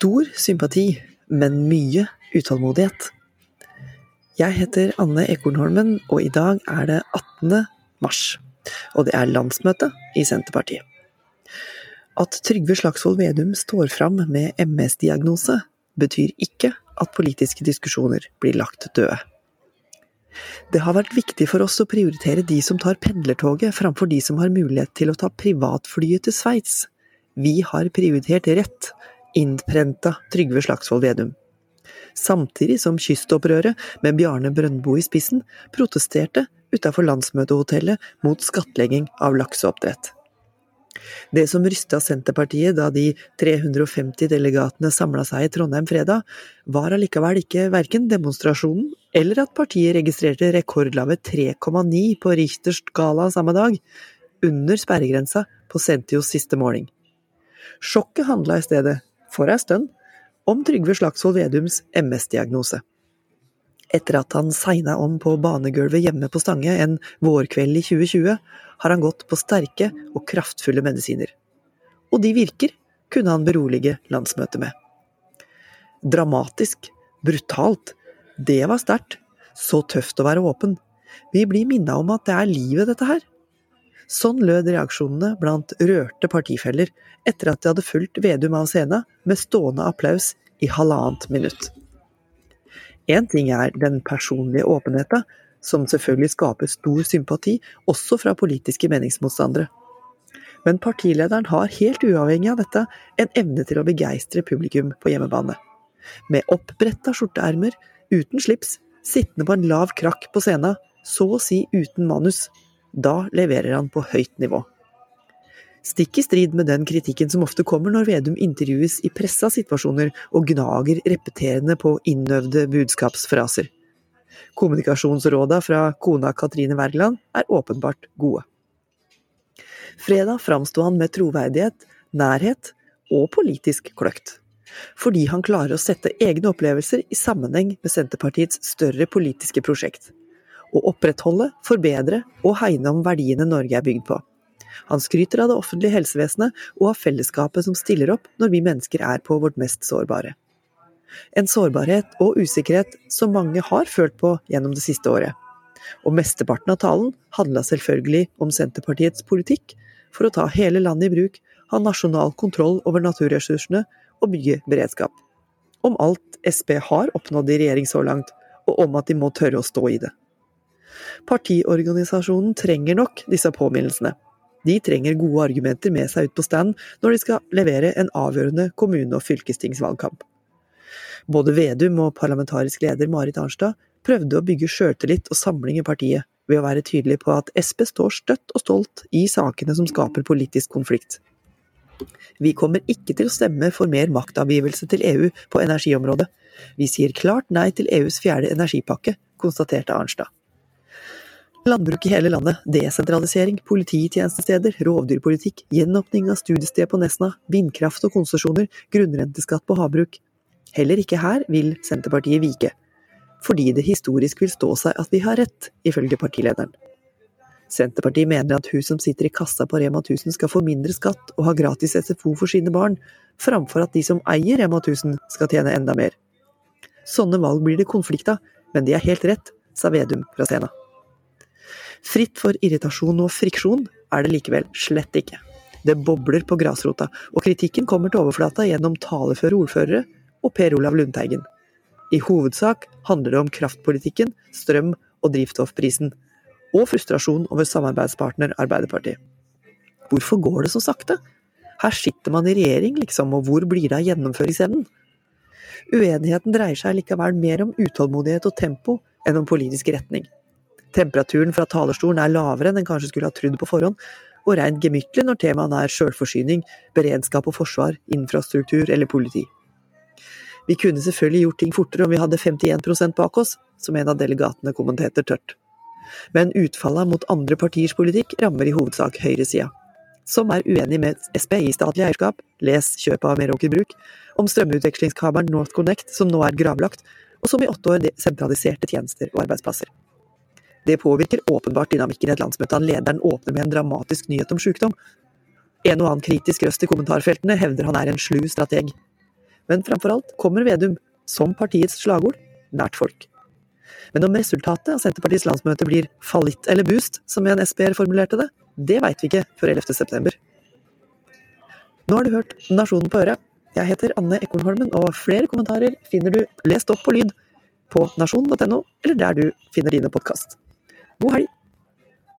Stor sympati, men mye utålmodighet. Jeg heter Anne Ekornholmen, og i dag er det 18. mars. Og det er landsmøte i Senterpartiet. At Trygve Slagsvold Vedum står fram med MS-diagnose, betyr ikke at politiske diskusjoner blir lagt døde. Det har vært viktig for oss å prioritere de som tar pendlertoget, framfor de som har mulighet til å ta privatflyet til Sveits. Vi har prioritert rett, innprenta Trygve Slagsvold Vedum. Samtidig som kystopprøret, med Bjarne Brøndbo i spissen, protesterte utafor landsmøtehotellet mot skattlegging av lakseoppdrett. Det som rysta Senterpartiet da de 350 delegatene samla seg i Trondheim fredag, var allikevel ikke verken demonstrasjonen eller at partiet registrerte rekordlave 3,9 på Richters skala samme dag, under sperregrensa på Sentios siste måling. Sjokket handla i stedet for ei stund, om Trygve Slagsvold Vedums MS-diagnose. Etter at han segna om på banegulvet hjemme på Stange en vårkveld i 2020, har han gått på sterke og kraftfulle medisiner. Og de virker, kunne han berolige landsmøtet med. Dramatisk, brutalt, det var sterkt, så tøft å være åpen. Vi blir minna om at det er livet, dette her. Sånn lød reaksjonene blant rørte partifeller etter at de hadde fulgt Vedum av scenen med stående applaus i halvannet minutt. Én ting er den personlige åpenheten, som selvfølgelig skaper stor sympati også fra politiske meningsmotstandere. Men partilederen har helt uavhengig av dette en evne til å begeistre publikum på hjemmebane. Med oppbretta skjorteermer, uten slips, sittende på en lav krakk på scenen, så å si uten manus, da leverer han på høyt nivå. Stikk i strid med den kritikken som ofte kommer når Vedum intervjues i pressa situasjoner og gnager repeterende på innøvde budskapsfraser. Kommunikasjonsråda fra kona Katrine Wergeland er åpenbart gode. Fredag framsto han med troverdighet, nærhet og politisk kløkt. Fordi han klarer å sette egne opplevelser i sammenheng med Senterpartiets større politiske prosjekt å opprettholde, forbedre og hegne om verdiene Norge er bygd på. Han skryter av det offentlige helsevesenet og av fellesskapet som stiller opp når vi mennesker er på vårt mest sårbare. En sårbarhet og usikkerhet som mange har følt på gjennom det siste året. Og mesteparten av talen handla selvfølgelig om Senterpartiets politikk for å ta hele landet i bruk, ha nasjonal kontroll over naturressursene og bygge beredskap. Om alt Sp har oppnådd i regjering så langt, og om at de må tørre å stå i det. Partiorganisasjonen trenger nok disse påminnelsene. De trenger gode argumenter med seg ut på stand når de skal levere en avgjørende kommune- og fylkestingsvalgkamp. Både Vedum og parlamentarisk leder Marit Arnstad prøvde å bygge sjøltillit og samling i partiet ved å være tydelig på at Sp står støtt og stolt i sakene som skaper politisk konflikt. Vi kommer ikke til å stemme for mer maktavgivelse til EU på energiområdet. Vi sier klart nei til EUs fjerde energipakke, konstaterte Arnstad. Landbruk i hele landet, desentralisering, polititjenestesteder, rovdyrpolitikk, gjenåpning av studiested på Nesna, vindkraft og konsesjoner, grunnrenteskatt på havbruk. Heller ikke her vil Senterpartiet vike. Fordi det historisk vil stå seg at vi har rett, ifølge partilederen. Senterpartiet mener at hun som sitter i kassa på Rema 1000 skal få mindre skatt og ha gratis SFO for sine barn, framfor at de som eier Rema 1000 skal tjene enda mer. Sånne valg blir det konflikt av, men de er helt rett, sa Vedum fra scenen. Fritt for irritasjon og friksjon er det likevel slett ikke. Det bobler på grasrota, og kritikken kommer til overflata gjennom taleføre ordførere og Per Olav Lundteigen. I hovedsak handler det om kraftpolitikken, strøm- og drivstoffprisen, og frustrasjon over samarbeidspartner Arbeiderpartiet. Hvorfor går det så sakte? Her sitter man i regjering, liksom, og hvor blir det av gjennomføringsevnen? Uenigheten dreier seg likevel mer om utålmodighet og tempo enn om politisk retning. Temperaturen fra talerstolen er lavere enn en kanskje skulle ha trodd på forhånd, og rent gemyttlig når temaene er sjølforsyning, beredskap og forsvar, infrastruktur eller politi. Vi kunne selvfølgelig gjort ting fortere om vi hadde 51 bak oss, som en av delegatene kommenterte tørt. Men utfallet mot andre partiers politikk rammer i hovedsak høyresida, som er uenig med Sp i statlig eierskap, les kjøpet av Meråker Bruk, om strømutvekslingskabelen NorthConnect som nå er gravlagt, og som i åtte år sentraliserte tjenester og arbeidsplasser. Det påvirker åpenbart dynamikken i et landsmøte han lederen åpner med en dramatisk nyhet om sykdom. En og annen kritisk røst i kommentarfeltene hevder han er en slu strateg. Men framfor alt kommer Vedum, som partiets slagord, nært folk. Men om resultatet av Senterpartiets landsmøte blir fallitt eller boost, som en SPR formulerte det, det veit vi ikke før 11. september. Nå har du hørt Nasjonen på øret. Jeg heter Anne Ekornholmen, og flere kommentarer finner du lest opp på lyd på nasjonen.no, eller der du finner dine podkast. 防張り